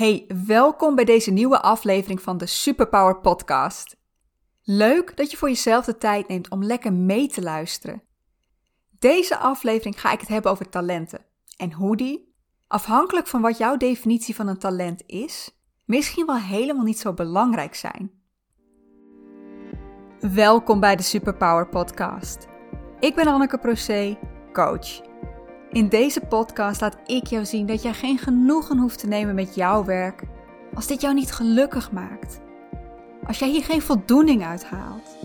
Hey, welkom bij deze nieuwe aflevering van de Superpower Podcast. Leuk dat je voor jezelf de tijd neemt om lekker mee te luisteren. Deze aflevering ga ik het hebben over talenten en hoe die, afhankelijk van wat jouw definitie van een talent is, misschien wel helemaal niet zo belangrijk zijn. Welkom bij de Superpower Podcast. Ik ben Anneke Procé, coach. In deze podcast laat ik jou zien dat jij geen genoegen hoeft te nemen met jouw werk als dit jou niet gelukkig maakt. Als jij hier geen voldoening uit haalt.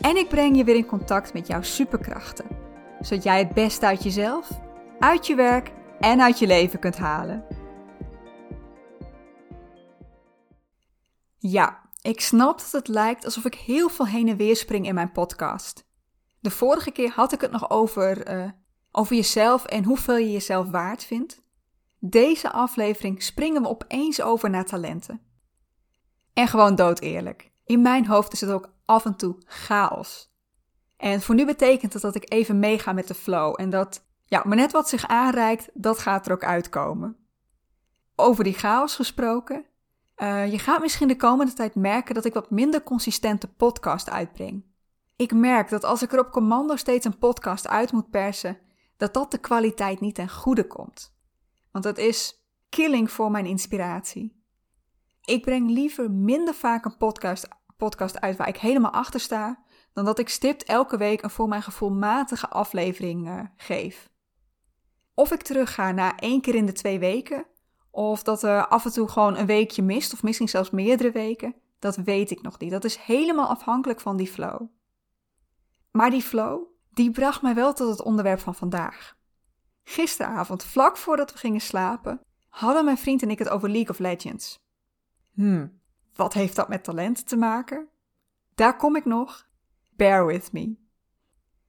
En ik breng je weer in contact met jouw superkrachten, zodat jij het beste uit jezelf, uit je werk en uit je leven kunt halen. Ja, ik snap dat het lijkt alsof ik heel veel heen en weer spring in mijn podcast. De vorige keer had ik het nog over uh, over jezelf en hoeveel je jezelf waard vindt. Deze aflevering springen we opeens over naar talenten. En gewoon dood eerlijk. In mijn hoofd is het ook af en toe chaos. En voor nu betekent het dat ik even meega met de flow en dat, ja, maar net wat zich aanreikt, dat gaat er ook uitkomen. Over die chaos gesproken. Uh, je gaat misschien de komende tijd merken dat ik wat minder consistente podcast uitbreng. Ik merk dat als ik er op commando steeds een podcast uit moet persen, dat dat de kwaliteit niet ten goede komt. Want dat is killing voor mijn inspiratie. Ik breng liever minder vaak een podcast, podcast uit waar ik helemaal achter sta, dan dat ik stipt elke week een voor mijn gevoel matige aflevering uh, geef. Of ik terugga naar één keer in de twee weken, of dat er af en toe gewoon een weekje mist, of misschien zelfs meerdere weken, dat weet ik nog niet. Dat is helemaal afhankelijk van die flow. Maar die flow, die bracht mij wel tot het onderwerp van vandaag. Gisteravond, vlak voordat we gingen slapen, hadden mijn vriend en ik het over League of Legends. Hmm, wat heeft dat met talenten te maken? Daar kom ik nog. Bear with me.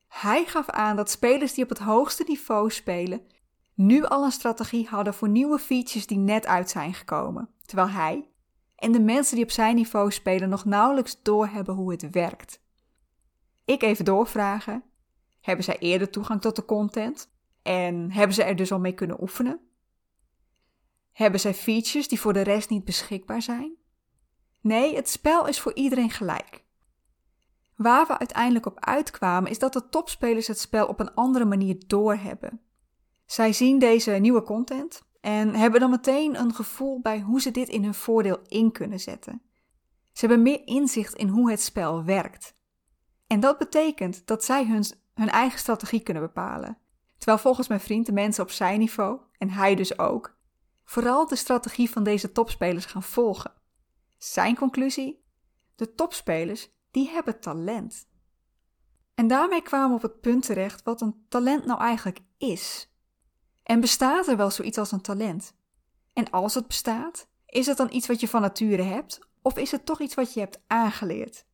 Hij gaf aan dat spelers die op het hoogste niveau spelen, nu al een strategie hadden voor nieuwe features die net uit zijn gekomen, terwijl hij en de mensen die op zijn niveau spelen nog nauwelijks doorhebben hoe het werkt. Ik even doorvragen hebben zij eerder toegang tot de content? En hebben ze er dus al mee kunnen oefenen? Hebben zij features die voor de rest niet beschikbaar zijn? Nee, het spel is voor iedereen gelijk. Waar we uiteindelijk op uitkwamen is dat de topspelers het spel op een andere manier doorhebben. Zij zien deze nieuwe content en hebben dan meteen een gevoel bij hoe ze dit in hun voordeel in kunnen zetten. Ze hebben meer inzicht in hoe het spel werkt. En dat betekent dat zij hun hun eigen strategie kunnen bepalen. Terwijl volgens mijn vriend de mensen op zijn niveau, en hij dus ook, vooral de strategie van deze topspelers gaan volgen. Zijn conclusie? De topspelers, die hebben talent. En daarmee kwamen we op het punt terecht wat een talent nou eigenlijk is. En bestaat er wel zoiets als een talent? En als het bestaat, is het dan iets wat je van nature hebt, of is het toch iets wat je hebt aangeleerd?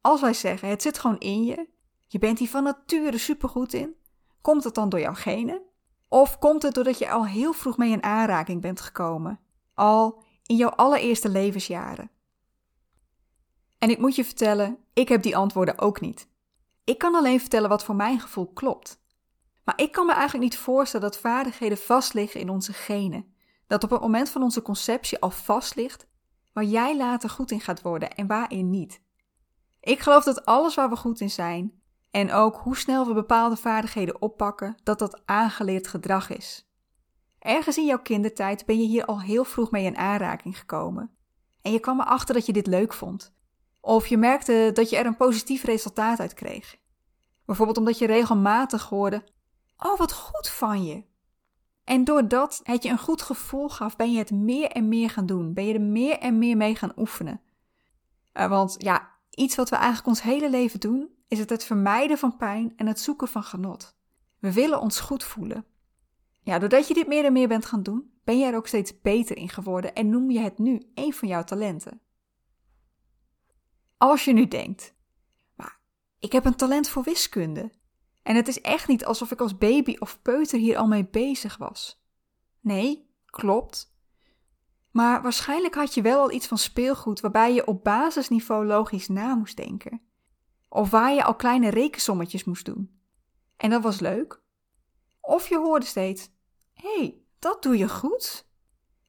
Als wij zeggen het zit gewoon in je, je bent hier van nature supergoed in. Komt het dan door jouw genen? Of komt het doordat je al heel vroeg mee in aanraking bent gekomen? Al in jouw allereerste levensjaren? En ik moet je vertellen, ik heb die antwoorden ook niet. Ik kan alleen vertellen wat voor mijn gevoel klopt. Maar ik kan me eigenlijk niet voorstellen dat vaardigheden vastliggen in onze genen. Dat op het moment van onze conceptie al vast ligt waar jij later goed in gaat worden en waarin niet. Ik geloof dat alles waar we goed in zijn, en ook hoe snel we bepaalde vaardigheden oppakken, dat dat aangeleerd gedrag is. Ergens in jouw kindertijd ben je hier al heel vroeg mee in aanraking gekomen. En je kwam erachter dat je dit leuk vond. Of je merkte dat je er een positief resultaat uit kreeg. Bijvoorbeeld omdat je regelmatig hoorde: Oh, wat goed van je. En doordat het je een goed gevoel gaf, ben je het meer en meer gaan doen. Ben je er meer en meer mee gaan oefenen. Uh, want ja, iets wat we eigenlijk ons hele leven doen, is het het vermijden van pijn en het zoeken van genot. We willen ons goed voelen. Ja, doordat je dit meer en meer bent gaan doen, ben je er ook steeds beter in geworden en noem je het nu een van jouw talenten. Als je nu denkt, maar ik heb een talent voor wiskunde. En het is echt niet alsof ik als baby of peuter hier al mee bezig was. Nee, klopt. Maar waarschijnlijk had je wel al iets van speelgoed waarbij je op basisniveau logisch na moest denken. Of waar je al kleine rekensommetjes moest doen. En dat was leuk. Of je hoorde steeds: hé, hey, dat doe je goed.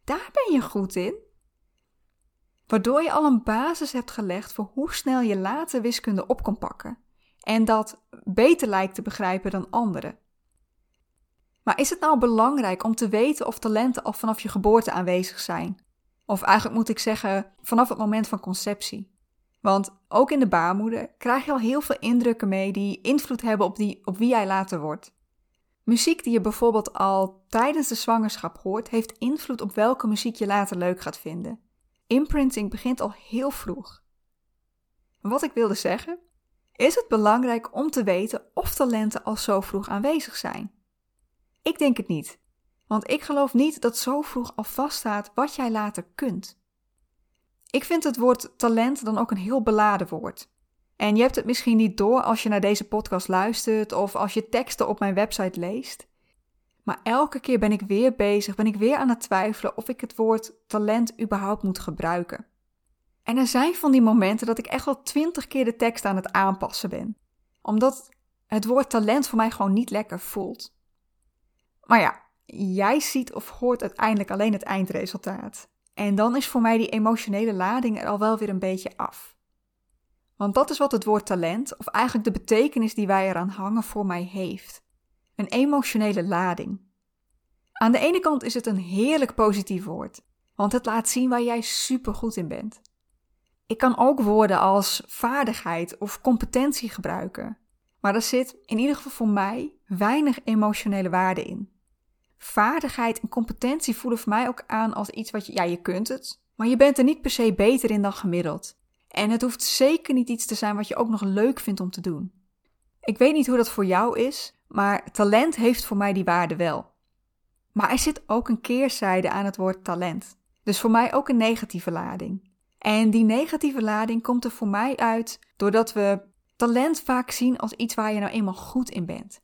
daar ben je goed in. Waardoor je al een basis hebt gelegd voor hoe snel je later wiskunde op kan pakken. En dat beter lijkt te begrijpen dan anderen. Maar is het nou belangrijk om te weten of talenten al vanaf je geboorte aanwezig zijn? Of eigenlijk moet ik zeggen, vanaf het moment van conceptie. Want ook in de baarmoeder krijg je al heel veel indrukken mee die invloed hebben op, die, op wie jij later wordt. Muziek die je bijvoorbeeld al tijdens de zwangerschap hoort, heeft invloed op welke muziek je later leuk gaat vinden. Imprinting begint al heel vroeg. Wat ik wilde zeggen, is het belangrijk om te weten of talenten al zo vroeg aanwezig zijn. Ik denk het niet, want ik geloof niet dat zo vroeg al vaststaat wat jij later kunt. Ik vind het woord talent dan ook een heel beladen woord. En je hebt het misschien niet door als je naar deze podcast luistert of als je teksten op mijn website leest. Maar elke keer ben ik weer bezig, ben ik weer aan het twijfelen of ik het woord talent überhaupt moet gebruiken. En er zijn van die momenten dat ik echt wel twintig keer de tekst aan het aanpassen ben. Omdat het woord talent voor mij gewoon niet lekker voelt. Maar ja, jij ziet of hoort uiteindelijk alleen het eindresultaat. En dan is voor mij die emotionele lading er al wel weer een beetje af. Want dat is wat het woord talent, of eigenlijk de betekenis die wij eraan hangen, voor mij heeft. Een emotionele lading. Aan de ene kant is het een heerlijk positief woord, want het laat zien waar jij supergoed in bent. Ik kan ook woorden als vaardigheid of competentie gebruiken, maar er zit, in ieder geval voor mij, weinig emotionele waarde in. Vaardigheid en competentie voelen voor mij ook aan als iets wat je, ja, je kunt het, maar je bent er niet per se beter in dan gemiddeld. En het hoeft zeker niet iets te zijn wat je ook nog leuk vindt om te doen. Ik weet niet hoe dat voor jou is, maar talent heeft voor mij die waarde wel. Maar er zit ook een keerzijde aan het woord talent. Dus voor mij ook een negatieve lading. En die negatieve lading komt er voor mij uit doordat we talent vaak zien als iets waar je nou eenmaal goed in bent.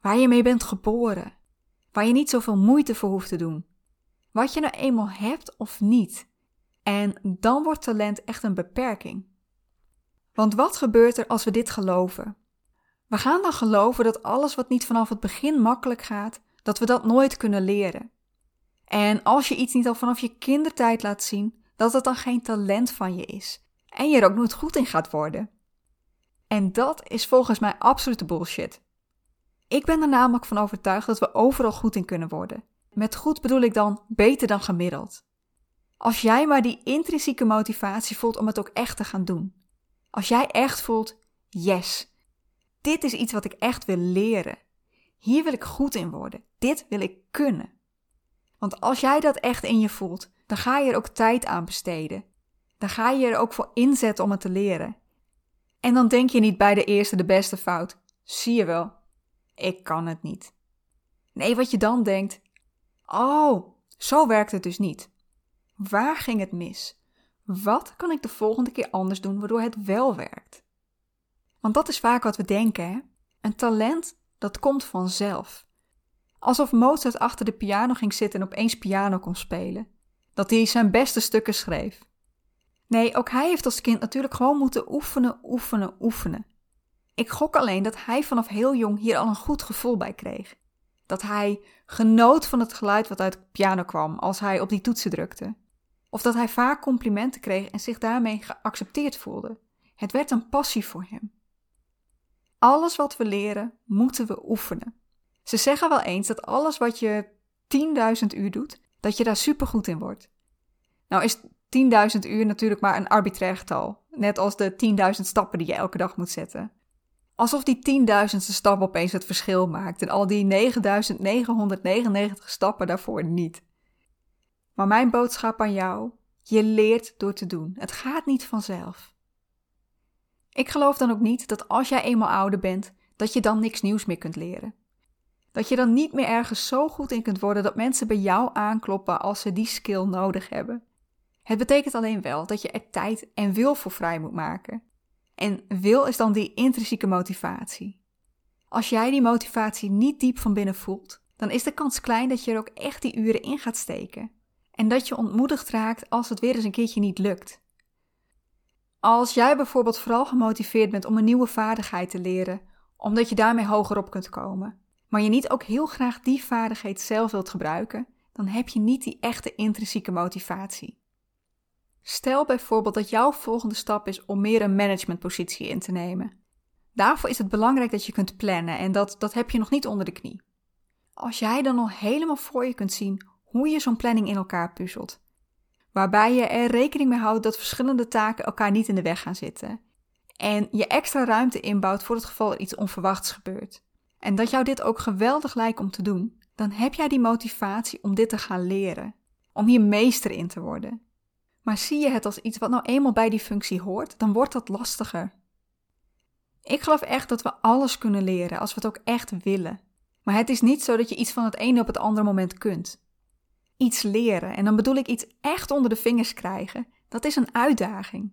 Waar je mee bent geboren. Waar je niet zoveel moeite voor hoeft te doen. Wat je nou eenmaal hebt of niet. En dan wordt talent echt een beperking. Want wat gebeurt er als we dit geloven? We gaan dan geloven dat alles wat niet vanaf het begin makkelijk gaat, dat we dat nooit kunnen leren. En als je iets niet al vanaf je kindertijd laat zien, dat het dan geen talent van je is en je er ook nooit goed in gaat worden. En dat is volgens mij absolute bullshit. Ik ben er namelijk van overtuigd dat we overal goed in kunnen worden. Met goed bedoel ik dan beter dan gemiddeld. Als jij maar die intrinsieke motivatie voelt om het ook echt te gaan doen. Als jij echt voelt, yes, dit is iets wat ik echt wil leren. Hier wil ik goed in worden. Dit wil ik kunnen. Want als jij dat echt in je voelt, dan ga je er ook tijd aan besteden. Dan ga je er ook voor inzetten om het te leren. En dan denk je niet bij de eerste de beste fout. Zie je wel, ik kan het niet. Nee, wat je dan denkt, oh, zo werkt het dus niet. Waar ging het mis? Wat kan ik de volgende keer anders doen waardoor het wel werkt? Want dat is vaak wat we denken, hè? Een talent, dat komt vanzelf. Alsof Mozart achter de piano ging zitten en opeens piano kon spelen. Dat hij zijn beste stukken schreef. Nee, ook hij heeft als kind natuurlijk gewoon moeten oefenen, oefenen, oefenen. Ik gok alleen dat hij vanaf heel jong hier al een goed gevoel bij kreeg. Dat hij genoot van het geluid wat uit de piano kwam als hij op die toetsen drukte. Of dat hij vaak complimenten kreeg en zich daarmee geaccepteerd voelde. Het werd een passie voor hem. Alles wat we leren, moeten we oefenen. Ze zeggen wel eens dat alles wat je 10.000 uur doet, dat je daar supergoed in wordt. Nou is 10.000 uur natuurlijk maar een arbitrair getal, net als de 10.000 stappen die je elke dag moet zetten. Alsof die 10.000ste stap opeens het verschil maakt en al die 9.999 stappen daarvoor niet. Maar mijn boodschap aan jou: je leert door te doen. Het gaat niet vanzelf. Ik geloof dan ook niet dat als jij eenmaal ouder bent, dat je dan niks nieuws meer kunt leren. Dat je dan niet meer ergens zo goed in kunt worden dat mensen bij jou aankloppen als ze die skill nodig hebben. Het betekent alleen wel dat je er tijd en wil voor vrij moet maken. En wil is dan die intrinsieke motivatie. Als jij die motivatie niet diep van binnen voelt, dan is de kans klein dat je er ook echt die uren in gaat steken. En dat je ontmoedigd raakt als het weer eens een keertje niet lukt. Als jij bijvoorbeeld vooral gemotiveerd bent om een nieuwe vaardigheid te leren, omdat je daarmee hoger op kunt komen, maar je niet ook heel graag die vaardigheid zelf wilt gebruiken, dan heb je niet die echte intrinsieke motivatie. Stel bijvoorbeeld dat jouw volgende stap is om meer een managementpositie in te nemen. Daarvoor is het belangrijk dat je kunt plannen en dat, dat heb je nog niet onder de knie. Als jij dan al helemaal voor je kunt zien hoe je zo'n planning in elkaar puzzelt, waarbij je er rekening mee houdt dat verschillende taken elkaar niet in de weg gaan zitten en je extra ruimte inbouwt voor het geval er iets onverwachts gebeurt, en dat jou dit ook geweldig lijkt om te doen, dan heb jij die motivatie om dit te gaan leren, om hier meester in te worden. Maar zie je het als iets wat nou eenmaal bij die functie hoort, dan wordt dat lastiger. Ik geloof echt dat we alles kunnen leren als we het ook echt willen. Maar het is niet zo dat je iets van het ene op het andere moment kunt. Iets leren, en dan bedoel ik iets echt onder de vingers krijgen, dat is een uitdaging.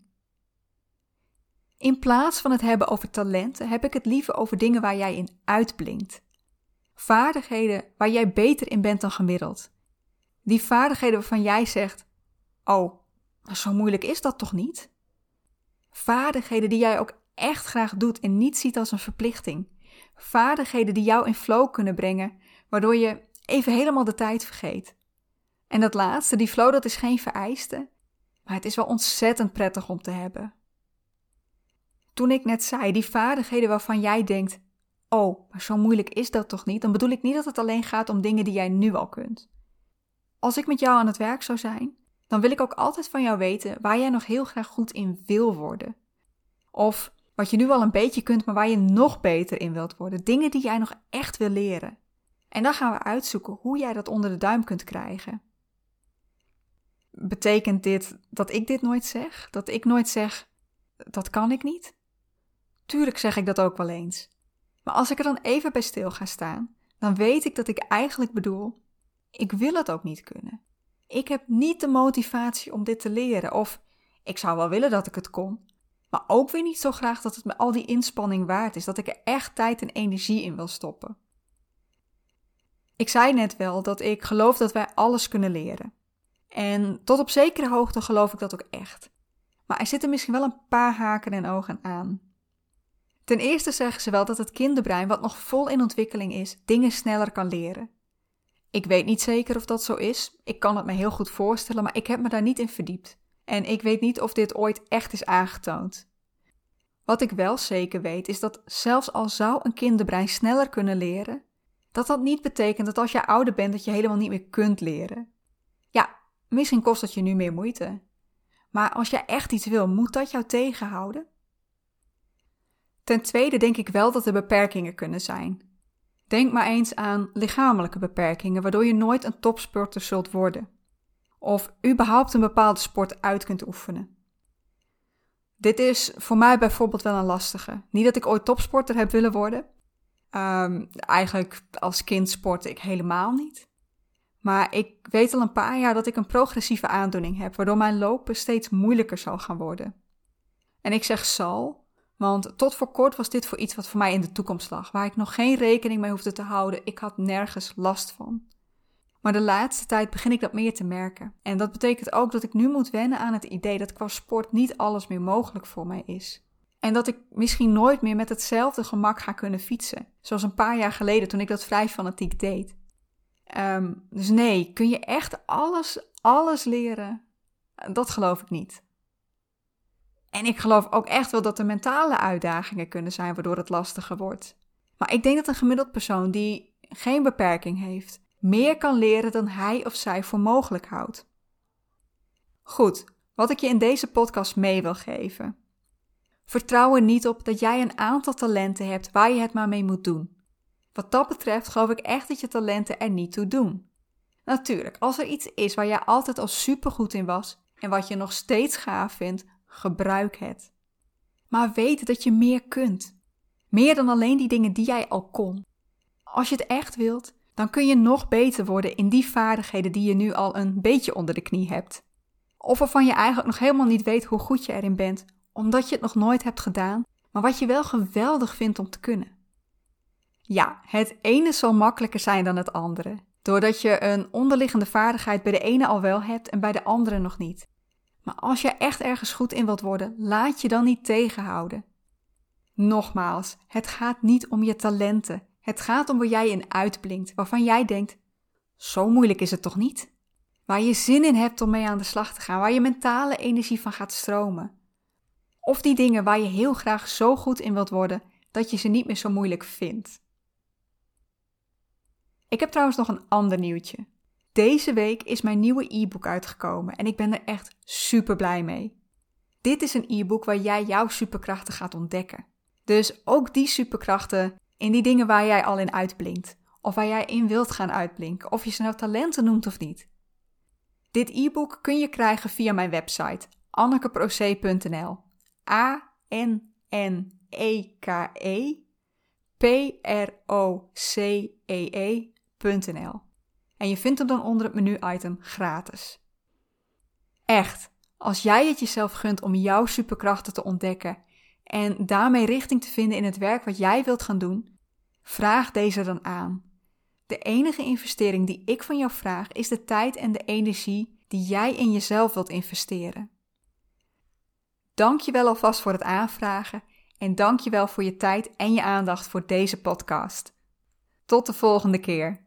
In plaats van het hebben over talenten, heb ik het liever over dingen waar jij in uitblinkt. Vaardigheden waar jij beter in bent dan gemiddeld. Die vaardigheden waarvan jij zegt: Oh, maar zo moeilijk is dat toch niet? Vaardigheden die jij ook echt graag doet en niet ziet als een verplichting. Vaardigheden die jou in flow kunnen brengen, waardoor je even helemaal de tijd vergeet. En dat laatste, die flow, dat is geen vereiste, maar het is wel ontzettend prettig om te hebben. Toen ik net zei, die vaardigheden waarvan jij denkt: Oh, maar zo moeilijk is dat toch niet? Dan bedoel ik niet dat het alleen gaat om dingen die jij nu al kunt. Als ik met jou aan het werk zou zijn, dan wil ik ook altijd van jou weten waar jij nog heel graag goed in wil worden. Of wat je nu al een beetje kunt, maar waar je nog beter in wilt worden. Dingen die jij nog echt wil leren. En dan gaan we uitzoeken hoe jij dat onder de duim kunt krijgen. Betekent dit dat ik dit nooit zeg? Dat ik nooit zeg: dat kan ik niet? Tuurlijk zeg ik dat ook wel eens. Maar als ik er dan even bij stil ga staan, dan weet ik dat ik eigenlijk bedoel: ik wil het ook niet kunnen. Ik heb niet de motivatie om dit te leren, of ik zou wel willen dat ik het kon, maar ook weer niet zo graag dat het me al die inspanning waard is, dat ik er echt tijd en energie in wil stoppen. Ik zei net wel dat ik geloof dat wij alles kunnen leren. En tot op zekere hoogte geloof ik dat ook echt. Maar er zitten misschien wel een paar haken en ogen aan. Ten eerste zeggen ze wel dat het kinderbrein, wat nog vol in ontwikkeling is, dingen sneller kan leren. Ik weet niet zeker of dat zo is. Ik kan het me heel goed voorstellen, maar ik heb me daar niet in verdiept. En ik weet niet of dit ooit echt is aangetoond. Wat ik wel zeker weet, is dat zelfs al zou een kinderbrein sneller kunnen leren, dat dat niet betekent dat als je ouder bent dat je helemaal niet meer kunt leren. Ja, misschien kost het je nu meer moeite. Maar als je echt iets wil, moet dat jou tegenhouden? Ten tweede denk ik wel dat er beperkingen kunnen zijn. Denk maar eens aan lichamelijke beperkingen, waardoor je nooit een topsporter zult worden. Of überhaupt een bepaalde sport uit kunt oefenen. Dit is voor mij bijvoorbeeld wel een lastige. Niet dat ik ooit topsporter heb willen worden. Um, eigenlijk als kind sportte ik helemaal niet. Maar ik weet al een paar jaar dat ik een progressieve aandoening heb, waardoor mijn lopen steeds moeilijker zal gaan worden. En ik zeg zal, want tot voor kort was dit voor iets wat voor mij in de toekomst lag, waar ik nog geen rekening mee hoefde te houden. Ik had nergens last van. Maar de laatste tijd begin ik dat meer te merken. En dat betekent ook dat ik nu moet wennen aan het idee dat qua sport niet alles meer mogelijk voor mij is. En dat ik misschien nooit meer met hetzelfde gemak ga kunnen fietsen. Zoals een paar jaar geleden toen ik dat vrij fanatiek deed. Um, dus nee, kun je echt alles, alles leren? Dat geloof ik niet. En ik geloof ook echt wel dat er mentale uitdagingen kunnen zijn waardoor het lastiger wordt. Maar ik denk dat een gemiddeld persoon die geen beperking heeft, meer kan leren dan hij of zij voor mogelijk houdt. Goed, wat ik je in deze podcast mee wil geven. Vertrouw er niet op dat jij een aantal talenten hebt waar je het maar mee moet doen. Wat dat betreft geloof ik echt dat je talenten er niet toe doen. Natuurlijk, als er iets is waar jij altijd al supergoed in was en wat je nog steeds gaaf vindt, gebruik het. Maar weet dat je meer kunt. Meer dan alleen die dingen die jij al kon. Als je het echt wilt, dan kun je nog beter worden in die vaardigheden die je nu al een beetje onder de knie hebt. Of waarvan je eigenlijk nog helemaal niet weet hoe goed je erin bent, omdat je het nog nooit hebt gedaan, maar wat je wel geweldig vindt om te kunnen. Ja, het ene zal makkelijker zijn dan het andere, doordat je een onderliggende vaardigheid bij de ene al wel hebt en bij de andere nog niet. Maar als je echt ergens goed in wilt worden, laat je dan niet tegenhouden. Nogmaals, het gaat niet om je talenten. Het gaat om waar jij in uitblinkt, waarvan jij denkt: Zo moeilijk is het toch niet? Waar je zin in hebt om mee aan de slag te gaan, waar je mentale energie van gaat stromen. Of die dingen waar je heel graag zo goed in wilt worden dat je ze niet meer zo moeilijk vindt. Ik heb trouwens nog een ander nieuwtje. Deze week is mijn nieuwe e-book uitgekomen en ik ben er echt super blij mee. Dit is een e-book waar jij jouw superkrachten gaat ontdekken. Dus ook die superkrachten in die dingen waar jij al in uitblinkt, of waar jij in wilt gaan uitblinken, of je ze nou talenten noemt of niet. Dit e-book kun je krijgen via mijn website annekeproce.nl. A N N E K E P R O C E E.nl. En je vindt hem dan onder het menu-item gratis. Echt, als jij het jezelf gunt om jouw superkrachten te ontdekken en daarmee richting te vinden in het werk wat jij wilt gaan doen, vraag deze dan aan. De enige investering die ik van jou vraag is de tijd en de energie die jij in jezelf wilt investeren. Dank je wel alvast voor het aanvragen en dank je wel voor je tijd en je aandacht voor deze podcast. Tot de volgende keer.